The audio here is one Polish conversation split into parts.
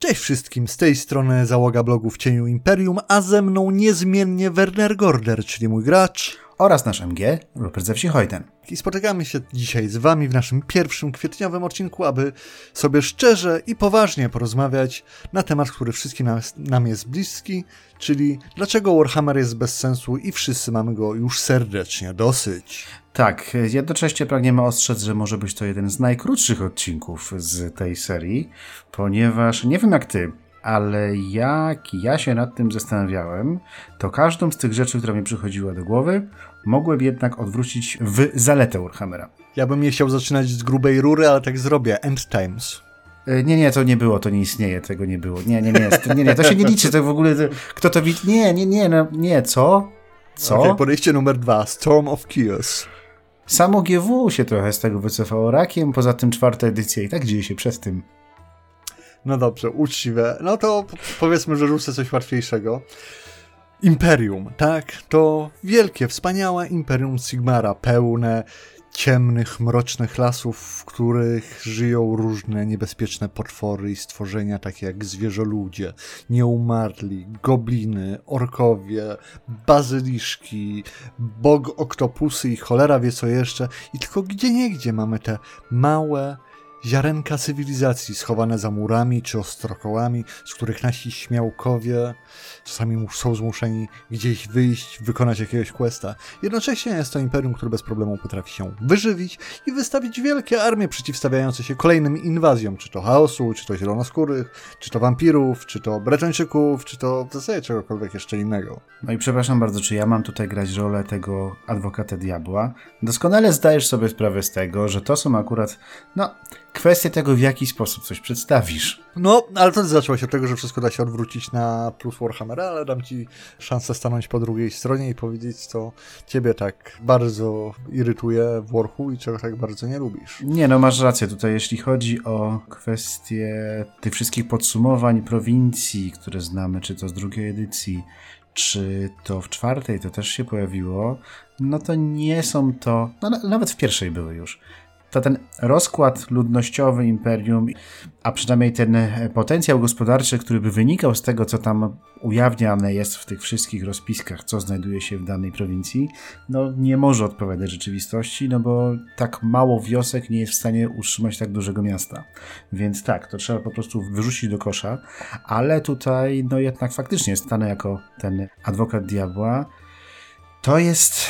Cześć wszystkim, z tej strony załoga blogu w cieniu Imperium, a ze mną niezmiennie Werner Gorder, czyli mój gracz. Oraz nasz MG, Rupert Zewsi-Hojten. I spotykamy się dzisiaj z wami w naszym pierwszym kwietniowym odcinku, aby sobie szczerze i poważnie porozmawiać na temat, który wszystkim nam, nam jest bliski, czyli dlaczego Warhammer jest bez sensu i wszyscy mamy go już serdecznie dosyć. Tak, jednocześnie pragniemy ostrzec, że może być to jeden z najkrótszych odcinków z tej serii, ponieważ nie wiem jak ty, ale jak ja się nad tym zastanawiałem, to każdą z tych rzeczy, która mi przychodziła do głowy, mogłem jednak odwrócić w zaletę Warhammera. Ja bym nie chciał zaczynać z grubej rury, ale tak zrobię. End Times. E, nie, nie, to nie było, to nie istnieje, tego nie było. Nie, nie, nie, nie, nie to się nie liczy, to w ogóle, to, kto to widzi? Nie, nie, nie, no, nie, co? Co? Okay, podejście numer dwa, Storm of Chaos. Samo GW się trochę z tego wycofało rakiem, poza tym czwarta edycja i tak dzieje się przez tym. No dobrze, uczciwe. No to powiedzmy, że rzucę coś łatwiejszego. Imperium, tak? To wielkie, wspaniałe Imperium Sigmara, pełne ciemnych, mrocznych lasów, w których żyją różne niebezpieczne potwory i stworzenia, takie jak zwierzoludzie, nieumarli, gobliny, orkowie, bazyliszki, bog oktopusy i cholera wie co jeszcze. I tylko gdzie niegdzie mamy te małe, ziarenka cywilizacji schowane za murami czy ostrokołami, z których nasi śmiałkowie czasami są zmuszeni gdzieś wyjść, wykonać jakiegoś questa. Jednocześnie jest to imperium, które bez problemu potrafi się wyżywić i wystawić wielkie armie przeciwstawiające się kolejnym inwazjom, czy to chaosu, czy to zielonoskórych, czy to wampirów, czy to bretończyków, czy to w zasadzie czegokolwiek jeszcze innego. No i przepraszam bardzo, czy ja mam tutaj grać rolę tego adwokata diabła? Doskonale zdajesz sobie sprawę z tego, że to są akurat, no, kwestie tego, w jaki sposób coś przedstawisz. No, ale to zaczęło się od tego, że wszystko da się odwrócić na plus Warhammera, ale dam ci szansę stanąć po drugiej stronie i powiedzieć, co ciebie tak bardzo irytuje w Warhu i czego tak bardzo nie lubisz. Nie, no masz rację tutaj, jeśli chodzi o kwestie tych wszystkich podsumowań prowincji, które znamy, czy to z drugiej edycji, czy to w czwartej to też się pojawiło, no to nie są to, no nawet w pierwszej były już to ten rozkład ludnościowy imperium, a przynajmniej ten potencjał gospodarczy, który by wynikał z tego, co tam ujawniane jest w tych wszystkich rozpiskach, co znajduje się w danej prowincji, no nie może odpowiadać rzeczywistości, no bo tak mało wiosek nie jest w stanie utrzymać tak dużego miasta. Więc tak, to trzeba po prostu wyrzucić do kosza, ale tutaj no jednak faktycznie stanę jako ten adwokat diabła. To jest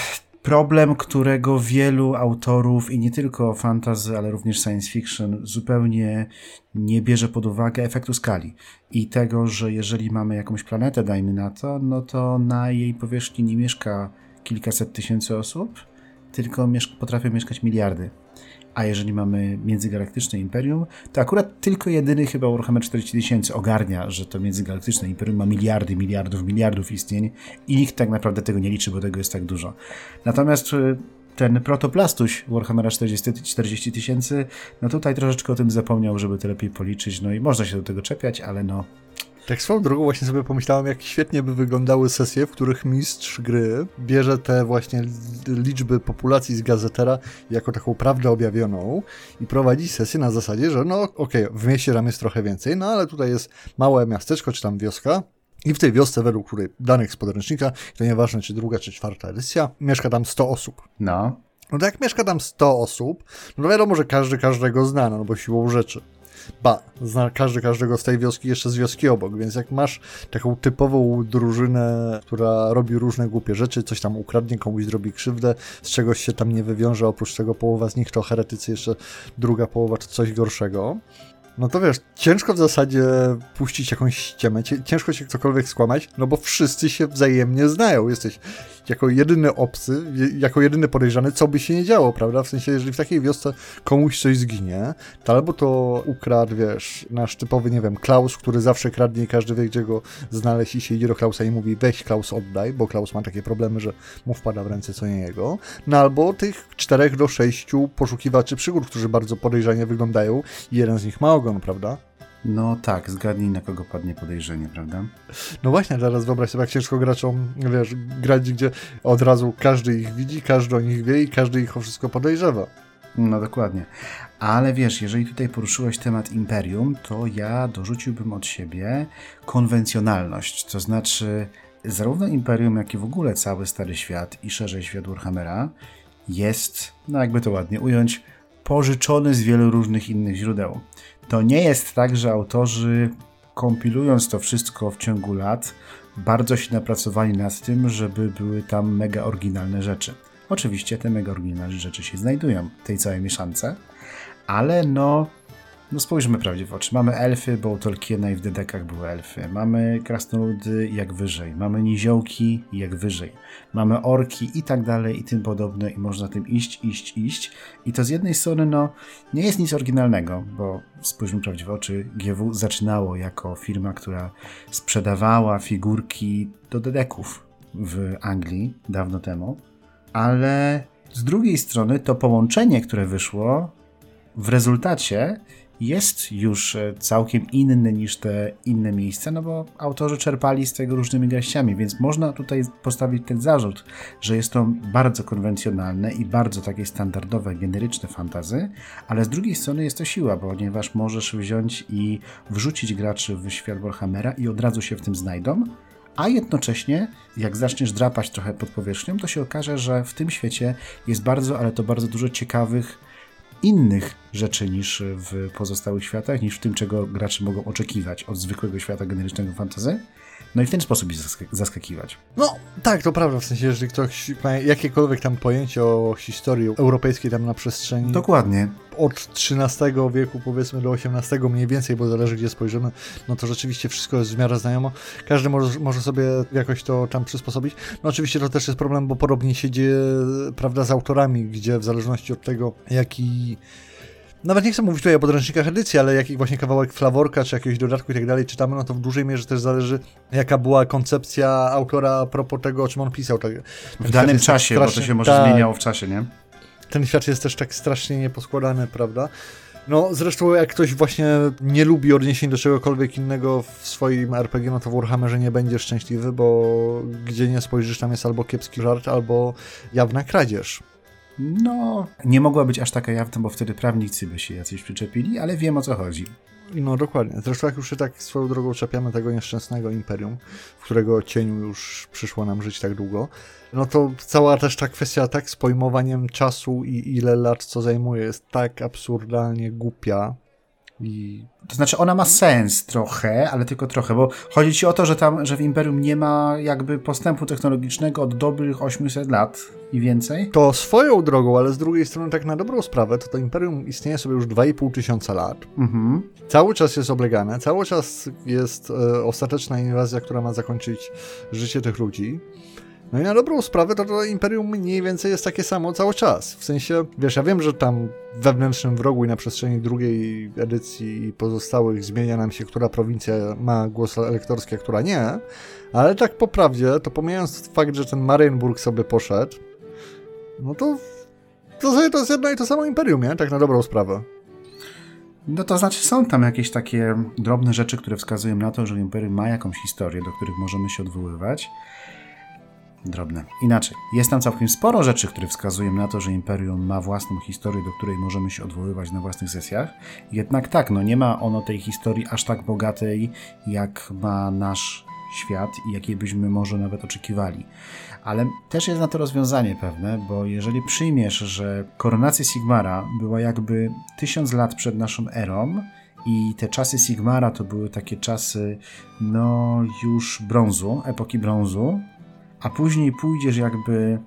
problem, którego wielu autorów i nie tylko fantasy, ale również science fiction zupełnie nie bierze pod uwagę efektu skali i tego, że jeżeli mamy jakąś planetę, dajmy na to, no to na jej powierzchni nie mieszka kilkaset tysięcy osób, tylko mieszka, potrafią mieszkać miliardy a jeżeli mamy międzygalaktyczne imperium, to akurat tylko jedyny chyba Warhammer 40 tysięcy ogarnia, że to międzygalaktyczne imperium ma miliardy, miliardów, miliardów istnień i nikt tak naprawdę tego nie liczy, bo tego jest tak dużo. Natomiast y, ten protoplastuś Warhammera 40 tysięcy, no tutaj troszeczkę o tym zapomniał, żeby to lepiej policzyć, no i można się do tego czepiać, ale no tak swoją drogą właśnie sobie pomyślałem, jak świetnie by wyglądały sesje, w których mistrz gry bierze te właśnie liczby populacji z gazetera jako taką prawdę objawioną i prowadzi sesję na zasadzie, że no okej, okay, w mieście tam jest trochę więcej, no ale tutaj jest małe miasteczko czy tam wioska, i w tej wiosce, według której danych z podręcznika, to nieważne czy druga, czy czwarta edycja, mieszka tam 100 osób. No. No to jak mieszka tam 100 osób, no to wiadomo, że każdy każdego zna, no bo siłą rzeczy. Ba, zna każdy każdego z tej wioski, jeszcze z wioski obok, więc jak masz taką typową drużynę, która robi różne głupie rzeczy, coś tam ukradnie, komuś zrobi krzywdę, z czegoś się tam nie wywiąże, oprócz tego połowa z nich to heretycy, jeszcze druga połowa to coś gorszego, no to wiesz, ciężko w zasadzie puścić jakąś ściemę, ciężko się cokolwiek skłamać, no bo wszyscy się wzajemnie znają. Jesteś jako jedyny obcy, jako jedyny podejrzany, co by się nie działo, prawda? W sensie, jeżeli w takiej wiosce komuś coś zginie, to albo to ukradł, wiesz, nasz typowy, nie wiem, Klaus, który zawsze kradnie i każdy wie, gdzie go znaleźć i się idzie do Klausa i mówi, weź Klaus oddaj, bo Klaus ma takie problemy, że mu wpada w ręce co nie jego. No albo tych czterech do sześciu poszukiwaczy przygód, którzy bardzo podejrzanie wyglądają jeden z nich ma ogon, prawda? No tak, zgadnij na kogo padnie podejrzenie, prawda? No właśnie, teraz wyobraź sobie, jak ciężko graczom, wiesz, grać, gdzie od razu każdy ich widzi, każdy o nich wie i każdy ich o wszystko podejrzewa. No dokładnie. Ale wiesz, jeżeli tutaj poruszyłeś temat imperium, to ja dorzuciłbym od siebie konwencjonalność. To znaczy, zarówno imperium, jak i w ogóle cały Stary Świat i szerzej świat Warhammera jest, no jakby to ładnie ująć, pożyczony z wielu różnych innych źródeł. To nie jest tak, że autorzy kompilując to wszystko w ciągu lat, bardzo się napracowali nad tym, żeby były tam mega oryginalne rzeczy. Oczywiście te mega oryginalne rzeczy się znajdują w tej całej mieszance, ale no no spójrzmy prawdzie w oczy. Mamy elfy, bo u Tolkiena i w Dedekach były elfy. Mamy krasnoludy jak wyżej. Mamy niziołki jak wyżej. Mamy orki i tak dalej i tym podobne i można tym iść, iść, iść. I to z jednej strony no nie jest nic oryginalnego, bo spójrzmy prawdzie w oczy. GW zaczynało jako firma, która sprzedawała figurki do Dedeków w Anglii dawno temu. Ale z drugiej strony to połączenie, które wyszło w rezultacie jest już e, całkiem inny niż te inne miejsca, no bo autorzy czerpali z tego różnymi garściami, więc można tutaj postawić ten zarzut, że jest to bardzo konwencjonalne i bardzo takie standardowe, generyczne fantazy, ale z drugiej strony jest to siła, ponieważ możesz wziąć i wrzucić graczy w świat Warhammera i od razu się w tym znajdą, a jednocześnie, jak zaczniesz drapać trochę pod powierzchnią, to się okaże, że w tym świecie jest bardzo, ale to bardzo dużo ciekawych innych rzeczy niż w pozostałych światach, niż w tym, czego gracze mogą oczekiwać od zwykłego świata generycznego fantasy. No i w ten sposób ich zaskakiwać. No tak, to prawda, w sensie, jeżeli ktoś ma jakiekolwiek tam pojęcie o historii europejskiej tam na przestrzeni... Dokładnie. Od XIII wieku powiedzmy do XVIII mniej więcej, bo zależy gdzie spojrzymy, no to rzeczywiście wszystko jest w miarę znajomo. Każdy może, może sobie jakoś to tam przysposobić. No oczywiście to też jest problem, bo podobnie się dzieje, prawda, z autorami, gdzie w zależności od tego, jaki nawet nie chcę mówić tutaj o podręcznikach edycji, ale jakiś właśnie kawałek flaworka, czy jakiegoś dodatku i tak dalej czytamy, no to w dużej mierze też zależy, jaka była koncepcja autora a propos tego, o czym on pisał. Tak, w danym czasie, tak bo to się może tak, zmieniało w czasie, nie? Ten świat jest też tak strasznie nieposkładany, prawda? No, zresztą jak ktoś właśnie nie lubi odniesień do czegokolwiek innego w swoim RPG, no to w Warhammerze nie będzie szczęśliwy, bo gdzie nie spojrzysz, tam jest albo kiepski żart, albo jawna kradzież. No, nie mogła być aż taka jawna, bo wtedy prawnicy by się jacyś przyczepili, ale wiem o co chodzi. No dokładnie. Zresztą jak już się tak swoją drogą czepiamy tego nieszczęsnego imperium, w którego cieniu już przyszło nam żyć tak długo, no to cała też ta kwestia tak z pojmowaniem czasu i ile lat co zajmuje jest tak absurdalnie głupia, i... To znaczy ona ma sens trochę, ale tylko trochę, bo chodzi ci o to, że tam, że w Imperium nie ma jakby postępu technologicznego od dobrych 800 lat i więcej? To swoją drogą, ale z drugiej strony tak na dobrą sprawę, to to Imperium istnieje sobie już 2,5 tysiąca lat. Mhm. Cały czas jest oblegane, cały czas jest e, ostateczna inwazja, która ma zakończyć życie tych ludzi. No i na dobrą sprawę to, to Imperium mniej więcej jest takie samo cały czas. W sensie, wiesz, ja wiem, że tam wewnętrznym wrogu i na przestrzeni drugiej edycji i pozostałych zmienia nam się, która prowincja ma głos elektorski, a która nie, ale tak po prawdzie, to pomijając fakt, że ten Marienburg sobie poszedł, no to to, sobie to jest jedno i to samo Imperium, nie? Tak na dobrą sprawę. No to znaczy są tam jakieś takie drobne rzeczy, które wskazują na to, że Imperium ma jakąś historię, do których możemy się odwoływać drobne. Inaczej, jest tam całkiem sporo rzeczy, które wskazują na to, że Imperium ma własną historię, do której możemy się odwoływać na własnych sesjach. Jednak tak, no nie ma ono tej historii aż tak bogatej, jak ma nasz świat i jakiej byśmy może nawet oczekiwali. Ale też jest na to rozwiązanie pewne, bo jeżeli przyjmiesz, że koronacja Sigmara była jakby tysiąc lat przed naszą erą, i te czasy Sigmara to były takie czasy, no już brązu, epoki brązu, a później pójdziesz jakby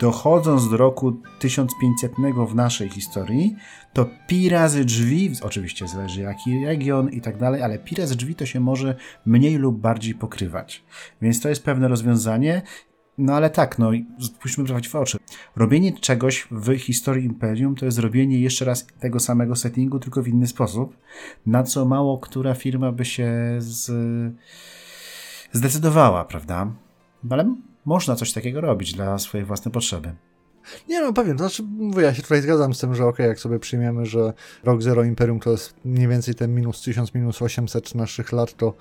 dochodząc do roku 1500 w naszej historii, to pi razy drzwi, oczywiście zależy jaki region i tak dalej, ale pi razy drzwi to się może mniej lub bardziej pokrywać. Więc to jest pewne rozwiązanie. No ale tak, no spójrzmy prawdziwie w oczy. Robienie czegoś w historii Imperium to jest robienie jeszcze raz tego samego settingu, tylko w inny sposób, na co mało która firma by się z... zdecydowała, prawda? Ale można coś takiego robić dla swojej własnej potrzeby. Nie no, pewnie, to znaczy, mówię, ja się tutaj zgadzam z tym, że ok, jak sobie przyjmiemy, że rok Zero Imperium to jest mniej więcej ten minus 1000, minus 800 naszych lat, to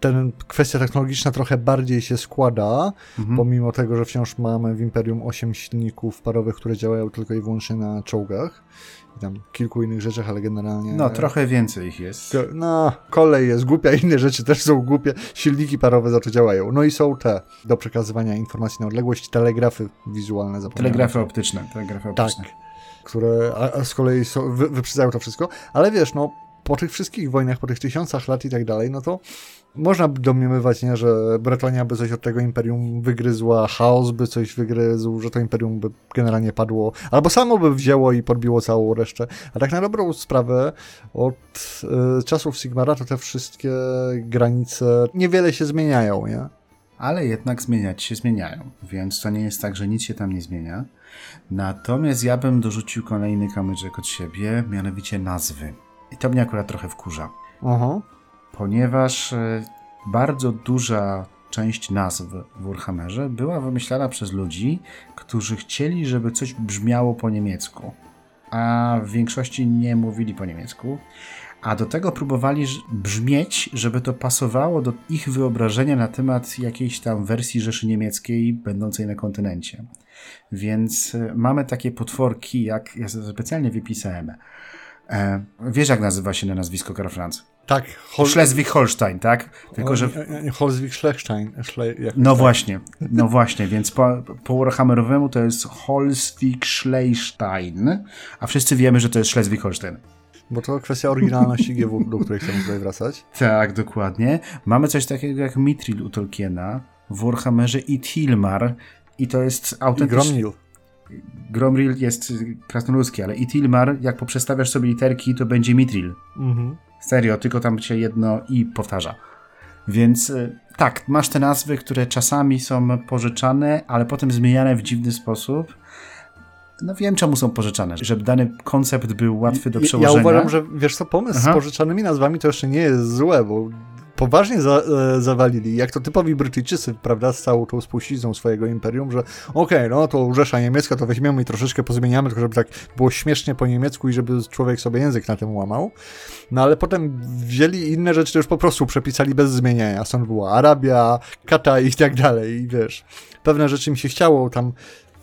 ten kwestia technologiczna trochę bardziej się składa, mhm. pomimo tego, że wciąż mamy w Imperium 8 silników parowych, które działają tylko i wyłącznie na czołgach i tam kilku innych rzeczach, ale generalnie... No, trochę więcej ich jest. No, kolej jest głupia, inne rzeczy też są głupie, silniki parowe za to działają. No i są te do przekazywania informacji na odległość, telegrafy wizualne. Telegrafy optyczne, telegrafy optyczne. Tak, które a, a z kolei są, wy, wyprzedzają to wszystko, ale wiesz, no, po tych wszystkich wojnach, po tych tysiącach lat i tak dalej, no to można domniemywać, nie, że Bretonia by coś od tego imperium wygryzła, chaos by coś wygryzł, że to imperium by generalnie padło, albo samo by wzięło i podbiło całą resztę. A tak na dobrą sprawę, od y, czasów Sigmara to te wszystkie granice niewiele się zmieniają, nie? Ale jednak zmieniać się zmieniają, więc to nie jest tak, że nic się tam nie zmienia. Natomiast ja bym dorzucił kolejny kamyczek od siebie, mianowicie nazwy. I to mnie akurat trochę wkurza. Aha ponieważ e, bardzo duża część nazw w Warhammerze była wymyślana przez ludzi, którzy chcieli, żeby coś brzmiało po niemiecku, a w większości nie mówili po niemiecku. A do tego próbowali brzmieć, żeby to pasowało do ich wyobrażenia na temat jakiejś tam wersji Rzeszy Niemieckiej będącej na kontynencie. Więc e, mamy takie potworki, jak ja specjalnie wypisałem. E, wiesz, jak nazywa się na nazwisko Karl Franz? Tak. Hol... Schleswig-Holstein, tak? Tylko, że... Holzwig-Schlechstein. No właśnie, no właśnie, więc po, po Warhammerowemu to jest Holzwig-Schlechstein, a wszyscy wiemy, że to jest Schleswig-Holstein. Bo to kwestia oryginalności GW, do której chcemy tutaj wracać. Tak, dokładnie. Mamy coś takiego jak Mithril u Tolkiena, w Warhammerze i Tilmar i to jest autentyczny... Gromril jest krasnoludzki, ale Itilmar, jak poprzestawiasz sobie literki, to będzie Mitril. Mhm. Serio, tylko tam się jedno i powtarza. Więc y, tak, masz te nazwy, które czasami są pożyczane, ale potem zmieniane w dziwny sposób. No wiem, czemu są pożyczane, żeby dany koncept był łatwy do przełożenia. Ja uważam, że wiesz co, pomysł Aha. z pożyczanymi nazwami to jeszcze nie jest złe, bo poważnie za, e, zawalili, jak to typowi Brytyjczycy, prawda, z całą tą spuścizną swojego imperium, że okej, okay, no to Rzesza Niemiecka, to weźmiemy i troszeczkę pozmieniamy, tylko żeby tak było śmiesznie po niemiecku i żeby człowiek sobie język na tym łamał. No ale potem wzięli inne rzeczy, to już po prostu przepisali bez zmieniania. Stąd była Arabia, Kata i tak dalej, i wiesz, pewne rzeczy mi się chciało tam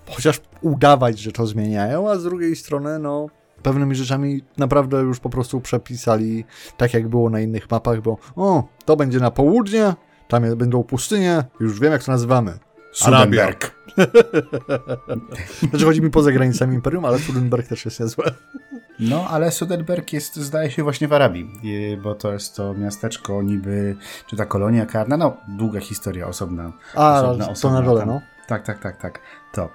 chociaż udawać, że to zmieniają, a z drugiej strony, no pewnymi rzeczami naprawdę już po prostu przepisali tak, jak było na innych mapach, bo o, to będzie na południe, tam będą pustynie, już wiem, jak to nazywamy. Sudenberg. znaczy chodzi mi poza granicami Imperium, ale Sudenberg też jest niezłe. No, ale Sudenberg jest, zdaje się, właśnie w Arabii, bo to jest to miasteczko niby, czy ta kolonia karna, no, długa historia, osobna. A, osobna, to na dole, no. Tak, tak, tak, tak, to.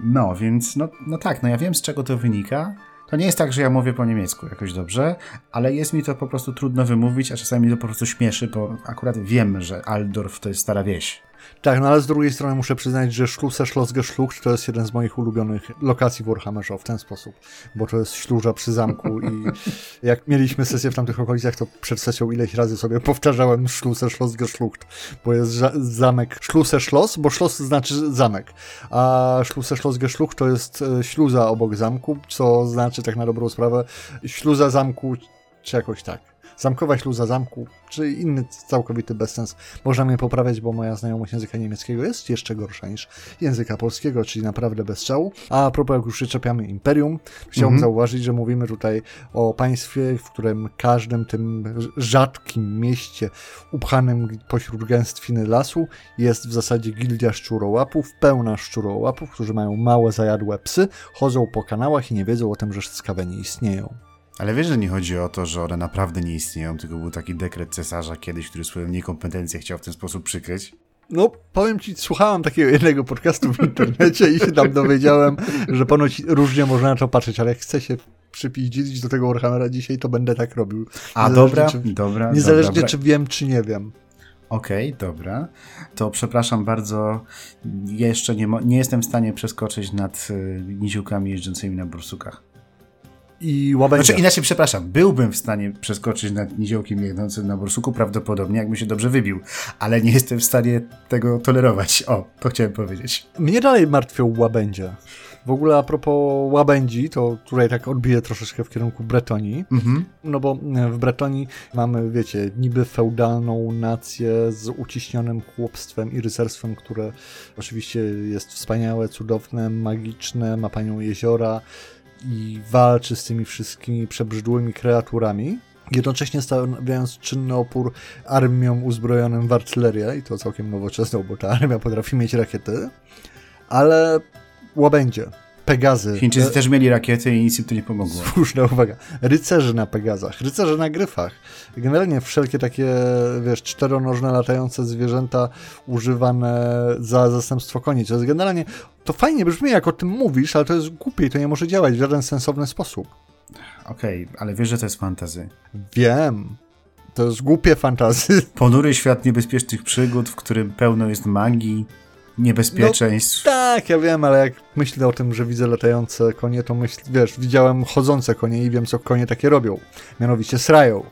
No, więc, no, no tak, no ja wiem, z czego to wynika, to nie jest tak, że ja mówię po niemiecku jakoś dobrze, ale jest mi to po prostu trudno wymówić, a czasami to po prostu śmieszy, bo akurat wiem, że Aldorf to jest stara wieś. Tak, no ale z drugiej strony muszę przyznać, że Schlusse Schloss Geschlucht to jest jeden z moich ulubionych lokacji w Warhammerze w ten sposób, bo to jest śluża przy zamku i jak mieliśmy sesję w tamtych okolicach, to przed sesją ileś razy sobie powtarzałem Schlusse Schloss Geschlucht, bo jest zamek Schlusse Schloss, bo Schloss znaczy zamek, a Schlusse Schloss Geschlucht to jest e, śluza obok zamku, co znaczy tak na dobrą sprawę śluza zamku, czy jakoś tak zamkowa śluza zamku, czy inny całkowity bezsens. Można mnie poprawiać, bo moja znajomość języka niemieckiego jest jeszcze gorsza niż języka polskiego, czyli naprawdę bez strzału. A, propos, jak już się czepiamy Imperium, chciałbym mhm. zauważyć, że mówimy tutaj o państwie, w którym każdym tym rzadkim mieście upchanym pośród gęstwiny lasu jest w zasadzie gildia szczurołapów, pełna szczurołapów, którzy mają małe zajadłe psy, chodzą po kanałach i nie wiedzą o tym, że skawe nie istnieją. Ale wiesz, że nie chodzi o to, że one naprawdę nie istnieją, tylko był taki dekret cesarza kiedyś, który swoją niekompetencję chciał w ten sposób przykryć. No, powiem ci, słuchałem takiego jednego podcastu w internecie i się tam dowiedziałem, że ponoć różnie można na to patrzeć, ale jak chcę się przypiździć do tego Warhammera dzisiaj, to będę tak robił. A dobra, czy, dobra. Niezależnie dobra. czy wiem, czy nie wiem. Okej, okay, dobra. To przepraszam bardzo, jeszcze nie, nie jestem w stanie przeskoczyć nad y, niziukami jeżdżącymi na bursukach. I łabędzia. Znaczy inaczej, przepraszam, byłbym w stanie przeskoczyć nad niziołkiem jadącym na borsuku prawdopodobnie, jakbym się dobrze wybił, ale nie jestem w stanie tego tolerować. O, to chciałem powiedzieć. Mnie dalej martwią łabędzie. W ogóle a propos łabędzi, to tutaj tak odbiję troszeczkę w kierunku Bretonii. Mhm. No bo w Bretonii mamy, wiecie, niby feudalną nację z uciśnionym chłopstwem i rycerstwem, które oczywiście jest wspaniałe, cudowne, magiczne, ma panią jeziora i walczy z tymi wszystkimi przebrzydłymi kreaturami. Jednocześnie stawiając czynny opór armiom uzbrojonym w artylerię, i to całkiem nowoczesną, bo ta armia potrafi mieć rakiety, ale łabędzie, Pegazy. Chińczycy też mieli rakiety i nic im to nie pomogło. Słuszna uwaga. Rycerze na Pegazach, rycerze na gryfach. Generalnie wszelkie takie, wiesz, czteronożne latające zwierzęta używane za zastępstwo koni. To jest generalnie, to fajnie brzmi jak o tym mówisz, ale to jest głupie i to nie może działać w żaden sensowny sposób. Okej, okay, ale wiesz, że to jest fantazy. Wiem. To jest głupie fantazy. Ponury świat niebezpiecznych przygód, w którym pełno jest magii, niebezpieczeństw. No, tak, ja wiem, ale jak myślę o tym, że widzę latające konie, to myśl, wiesz, widziałem chodzące konie i wiem, co konie takie robią. Mianowicie srają.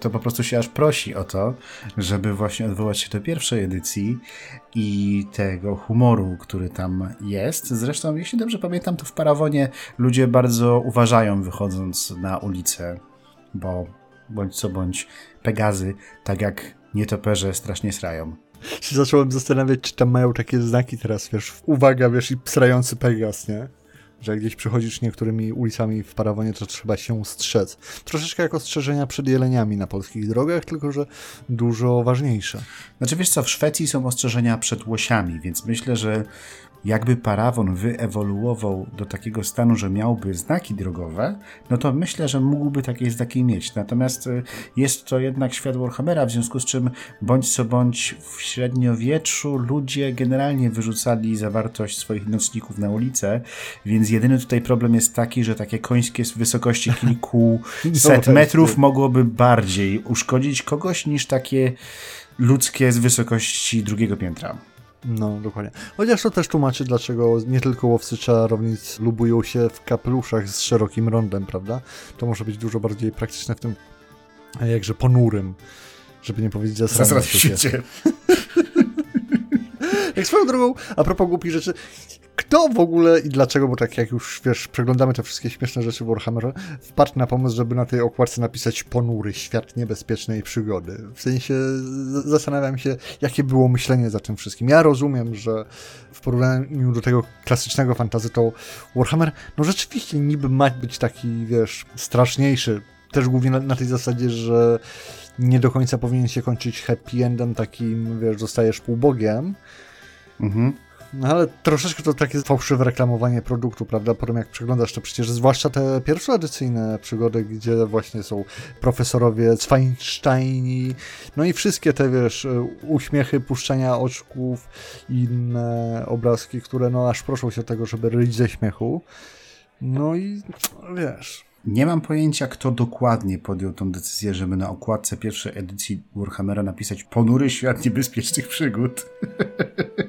To po prostu się aż prosi o to, żeby właśnie odwołać się do pierwszej edycji i tego humoru, który tam jest. Zresztą, jeśli dobrze pamiętam, to w Parawonie ludzie bardzo uważają wychodząc na ulicę, bo bądź co bądź Pegazy, tak jak nietoperze, strasznie srają się zacząłem zastanawiać, czy tam mają takie znaki teraz, wiesz, uwaga, wiesz, i psrający Pegas, nie? Że jak gdzieś przychodzisz niektórymi ulicami w Parawonie, to trzeba się strzec. Troszeczkę jak ostrzeżenia przed jeleniami na polskich drogach, tylko że dużo ważniejsze. Znaczy wiesz co, w Szwecji są ostrzeżenia przed łosiami, więc myślę, że jakby parawon wyewoluował do takiego stanu, że miałby znaki drogowe, no to myślę, że mógłby takie znaki mieć. Natomiast y, jest to jednak świat Warhammera, w związku z czym bądź co bądź w średniowieczu ludzie generalnie wyrzucali zawartość swoich nocników na ulicę, więc jedyny tutaj problem jest taki, że takie końskie z wysokości kilku set metrów mogłoby bardziej uszkodzić kogoś niż takie ludzkie z wysokości drugiego piętra. No, dokładnie. Chociaż to też tłumaczy, dlaczego nie tylko łowcy czarownic lubują się w kapeluszach z szerokim rondem, prawda? To może być dużo bardziej praktyczne w tym jakże ponurym, żeby nie powiedzieć zasranym świecie. Jak swoją drogą, a propos głupich rzeczy, kto w ogóle i dlaczego, bo tak jak już wiesz, przeglądamy te wszystkie śmieszne rzeczy w Warhammerze, wpadł na pomysł, żeby na tej okładce napisać ponury, świat niebezpiecznej przygody. W sensie zastanawiam się, jakie było myślenie za tym wszystkim. Ja rozumiem, że w porównaniu do tego klasycznego fantazy to Warhammer, no rzeczywiście niby ma być taki, wiesz, straszniejszy. Też głównie na, na tej zasadzie, że nie do końca powinien się kończyć happy endem takim, wiesz, zostajesz półbogiem. Mhm. No ale troszeczkę to takie fałszywe reklamowanie produktu, prawda? Potem jak przeglądasz to przecież, zwłaszcza te pierwszoedycyjne przygody, gdzie właśnie są profesorowie Zweinsteini, no i wszystkie te, wiesz, uśmiechy, puszczenia oczków i inne obrazki, które no aż proszą się tego, żeby ryć ze śmiechu. No i wiesz... Nie mam pojęcia, kto dokładnie podjął tą decyzję, żeby na okładce pierwszej edycji Warhammera napisać ponury świat niebezpiecznych przygód.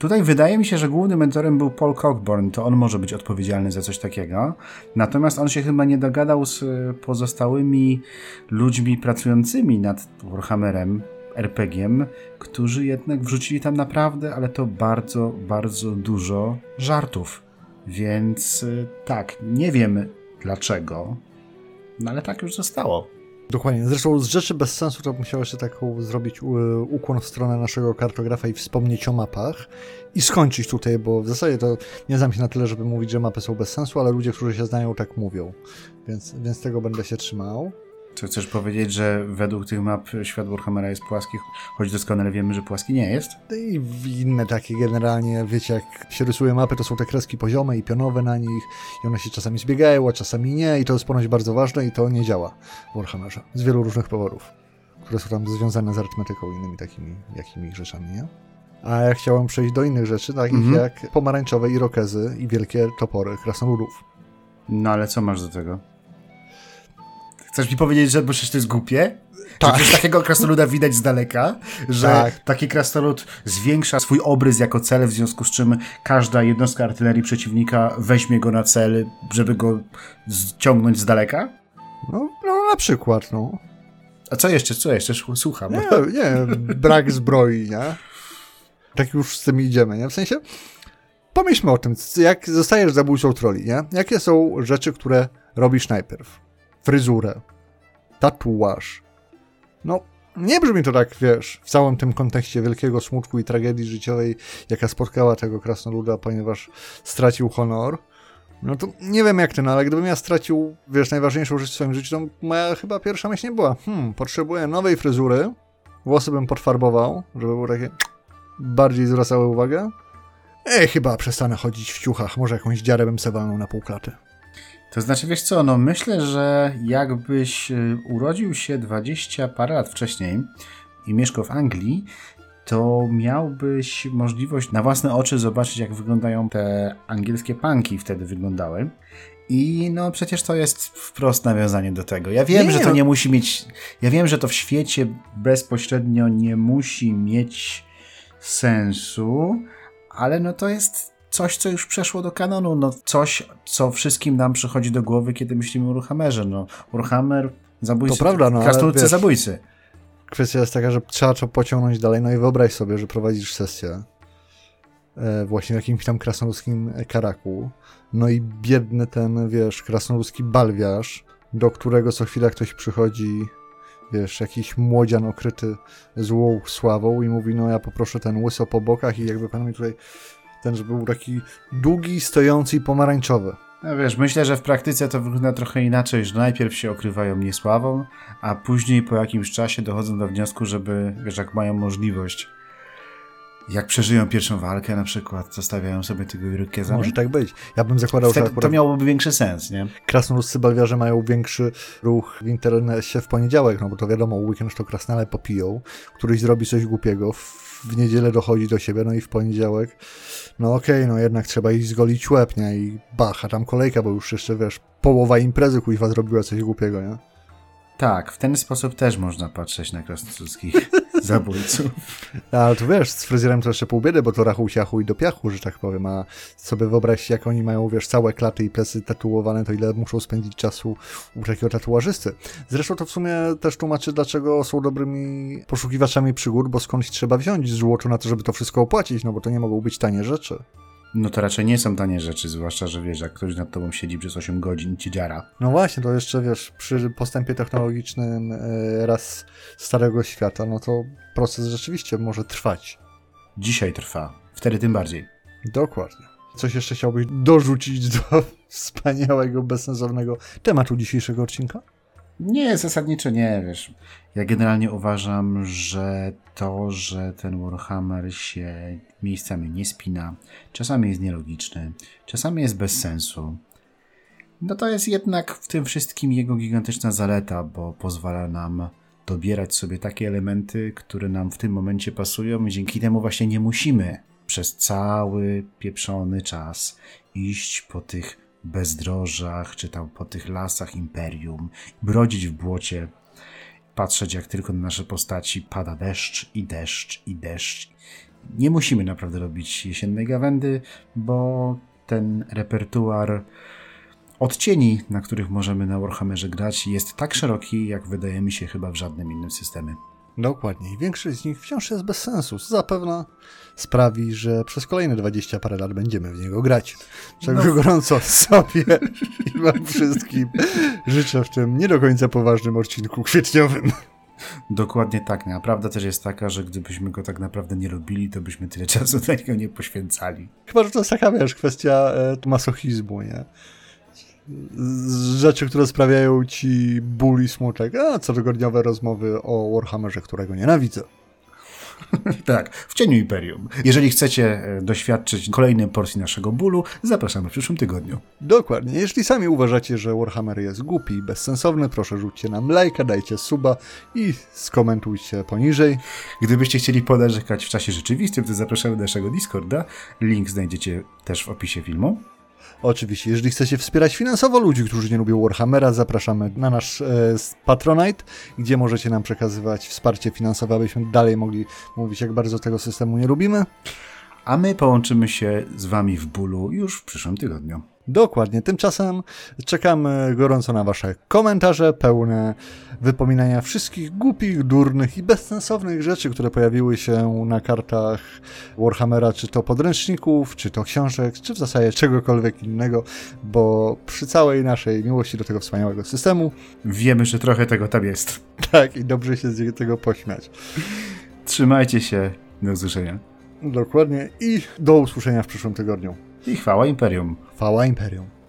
Tutaj wydaje mi się, że głównym mentorem był Paul Cockburn, to on może być odpowiedzialny za coś takiego. Natomiast on się chyba nie dogadał z pozostałymi ludźmi pracującymi nad Warhammerem, RPG-iem, którzy jednak wrzucili tam naprawdę, ale to bardzo, bardzo dużo żartów. Więc y, tak, nie wiem dlaczego, no ale tak już zostało. Dokładnie. Zresztą z rzeczy bez sensu to musiałeś jeszcze taką zrobić ukłon w stronę naszego kartografa i wspomnieć o mapach i skończyć tutaj, bo w zasadzie to nie znam się na tyle, żeby mówić, że mapy są bez sensu, ale ludzie, którzy się znają, tak mówią. Więc, więc tego będę się trzymał. Czy chcesz powiedzieć, że według tych map świat Warhammera jest płaski, choć doskonale wiemy, że płaski nie jest? I inne takie generalnie, wiecie, jak się rysuje mapy, to są te kreski poziome i pionowe na nich i one się czasami zbiegają, a czasami nie i to jest ponoć bardzo ważne i to nie działa w Warhammerze z wielu różnych powodów, które są tam związane z arytmetyką i innymi takimi jakimi rzeczami, nie? A ja chciałem przejść do innych rzeczy, takich mm -hmm. jak pomarańczowe irokezy i wielkie topory krasnoludów. No ale co masz do tego? Chcesz mi powiedzieć, że przecież to jest głupie? Tak. Że takiego krasnoluda widać z daleka, że tak. taki krasnolud zwiększa swój obrys jako cel, w związku z czym każda jednostka artylerii przeciwnika weźmie go na cel, żeby go ściągnąć z daleka? No, no na przykład, no. A co jeszcze, co jeszcze? Słucham. Nie, nie, brak zbroi, nie? Tak już z tym idziemy, nie? W sensie, pomyślmy o tym, jak zostajesz zabójcą troli, nie? Jakie są rzeczy, które robisz najpierw? Fryzurę, tatuaż. No, nie brzmi to tak, wiesz, w całym tym kontekście wielkiego smutku i tragedii życiowej, jaka spotkała tego krasnoluda, ponieważ stracił honor. No to nie wiem jak ten, ale gdybym ja stracił, wiesz, najważniejszą rzecz w swoim życiu, to moja chyba pierwsza myśl nie była, hmm, potrzebuję nowej fryzury, włosy bym podfarbował, żeby były takie bardziej zwracały uwagę. Ej, chyba przestanę chodzić w ciuchach, może jakąś dziarę bym se na półklaty. To znaczy, wiesz co, no myślę, że jakbyś y, urodził się 20 parę lat wcześniej i mieszkał w Anglii, to miałbyś możliwość na własne oczy zobaczyć, jak wyglądają te angielskie punki wtedy wyglądały. I no przecież to jest wprost nawiązanie do tego. Ja wiem, nie, że to no- nie musi mieć. Ja wiem, że to w świecie bezpośrednio nie musi mieć sensu, ale no to jest coś, co już przeszło do kanonu, no coś, co wszystkim nam przychodzi do głowy, kiedy myślimy o Urhammerze. No, Urhammer, zabójcy, to prawda, no, krasnoludcy zabójcy. Kwestia jest taka, że trzeba to pociągnąć dalej, no i wyobraź sobie, że prowadzisz sesję e, właśnie w jakimś tam krasnoludzkim karaku, no i biedny ten, wiesz, krasnoludzki balwiarz, do którego co chwila ktoś przychodzi wiesz, jakiś młodzian okryty złą sławą i mówi, no ja poproszę ten łyso po bokach i jakby pan mi tutaj, ten, żeby był taki długi, stojący i pomarańczowy. No wiesz, myślę, że w praktyce to wygląda trochę inaczej, że najpierw się okrywają niesławą, a później po jakimś czasie dochodzą do wniosku, żeby, wiesz, jak mają możliwość jak przeżyją pierwszą walkę na przykład, zostawiają sobie tego Irokeza. Może tak być. Ja bym zakładał, Wtedy, że akurat... To miałoby większy sens, nie? Krasnoludcy balwiarze mają większy ruch w internecie w poniedziałek, no bo to wiadomo, weekend to krasnale popiją, któryś zrobi coś głupiego, w niedzielę dochodzi do siebie, no i w poniedziałek, no okej, okay, no jednak trzeba iść zgolić łeb, nie? I bacha, tam kolejka, bo już jeszcze, wiesz, połowa imprezy kuźwa zrobiła coś głupiego, nie? Tak, w ten sposób też można patrzeć na krasnoludzkich zabójców. Ale tu wiesz, z fryzjerem to jeszcze pół biedy, bo to rachu siachu i do piachu, że tak powiem, a sobie wyobraź jak oni mają, wiesz, całe klaty i plecy tatuowane, to ile muszą spędzić czasu u takiego tatuażysty. Zresztą to w sumie też tłumaczy, dlaczego są dobrymi poszukiwaczami przygód, bo skądś trzeba wziąć złoto na to, żeby to wszystko opłacić, no bo to nie mogą być tanie rzeczy. No to raczej nie są tanie rzeczy, zwłaszcza, że wiesz, jak ktoś nad tobą siedzi przez 8 godzin ci dziara. No właśnie, to jeszcze wiesz, przy postępie technologicznym e, raz starego świata, no to proces rzeczywiście może trwać. Dzisiaj trwa, wtedy tym bardziej. Dokładnie. Coś jeszcze chciałbyś dorzucić do wspaniałego, bezsensownego tematu dzisiejszego odcinka? Nie, zasadniczo nie, wiesz. Ja generalnie uważam, że to, że ten Warhammer się miejscami nie spina, czasami jest nielogiczny, czasami jest bez sensu, no to jest jednak w tym wszystkim jego gigantyczna zaleta, bo pozwala nam dobierać sobie takie elementy, które nam w tym momencie pasują i dzięki temu właśnie nie musimy przez cały pieprzony czas iść po tych bezdrożach, czy tam po tych lasach imperium, brodzić w błocie, patrzeć jak tylko na nasze postaci pada deszcz i deszcz i deszcz. Nie musimy naprawdę robić jesiennej gawędy, bo ten repertuar odcieni, na których możemy na Warhammerze grać, jest tak szeroki, jak wydaje mi się chyba w żadnym innym systemie. Dokładnie. I większość z nich wciąż jest bez sensu. Zapewne sprawi, że przez kolejne 20 parę lat będziemy w niego grać. Czego no. gorąco sobie i wam wszystkim życzę w tym nie do końca poważnym odcinku kwietniowym. Dokładnie tak. Prawda też jest taka, że gdybyśmy go tak naprawdę nie robili, to byśmy tyle czasu na niego nie poświęcali. Chyba, że to jest taka, wiesz, kwestia e, masochizmu, nie? Rzeczy, które sprawiają ci ból i smutek, a cotygodniowe rozmowy o Warhammerze, którego nienawidzę. tak, w cieniu Imperium. Jeżeli chcecie e, doświadczyć kolejnej porcji naszego bólu, zapraszamy w przyszłym tygodniu. Dokładnie. Jeśli sami uważacie, że Warhammer jest głupi i bezsensowny, proszę rzućcie nam lajka, dajcie suba i skomentujcie poniżej. Gdybyście chcieli ponarzekać w czasie rzeczywistym, to zapraszamy do naszego Discorda. Link znajdziecie też w opisie filmu. Oczywiście, jeżeli chcecie wspierać finansowo ludzi, którzy nie lubią Warhammera, zapraszamy na nasz e, Patronite, gdzie możecie nam przekazywać wsparcie finansowe, abyśmy dalej mogli mówić, jak bardzo tego systemu nie lubimy. A my połączymy się z Wami w bólu już w przyszłym tygodniu. Dokładnie. Tymczasem czekamy gorąco na Wasze komentarze, pełne wypominania wszystkich głupich, durnych i bezsensownych rzeczy, które pojawiły się na kartach Warhammera, czy to podręczników, czy to książek, czy w zasadzie czegokolwiek innego, bo przy całej naszej miłości do tego wspaniałego systemu. Wiemy, że trochę tego tam jest. Tak, i dobrze się z tego pośmiać. Trzymajcie się. Do usłyszenia. Dokładnie. I do usłyszenia w przyszłym tygodniu. I chwała Imperium. Chwała Imperium.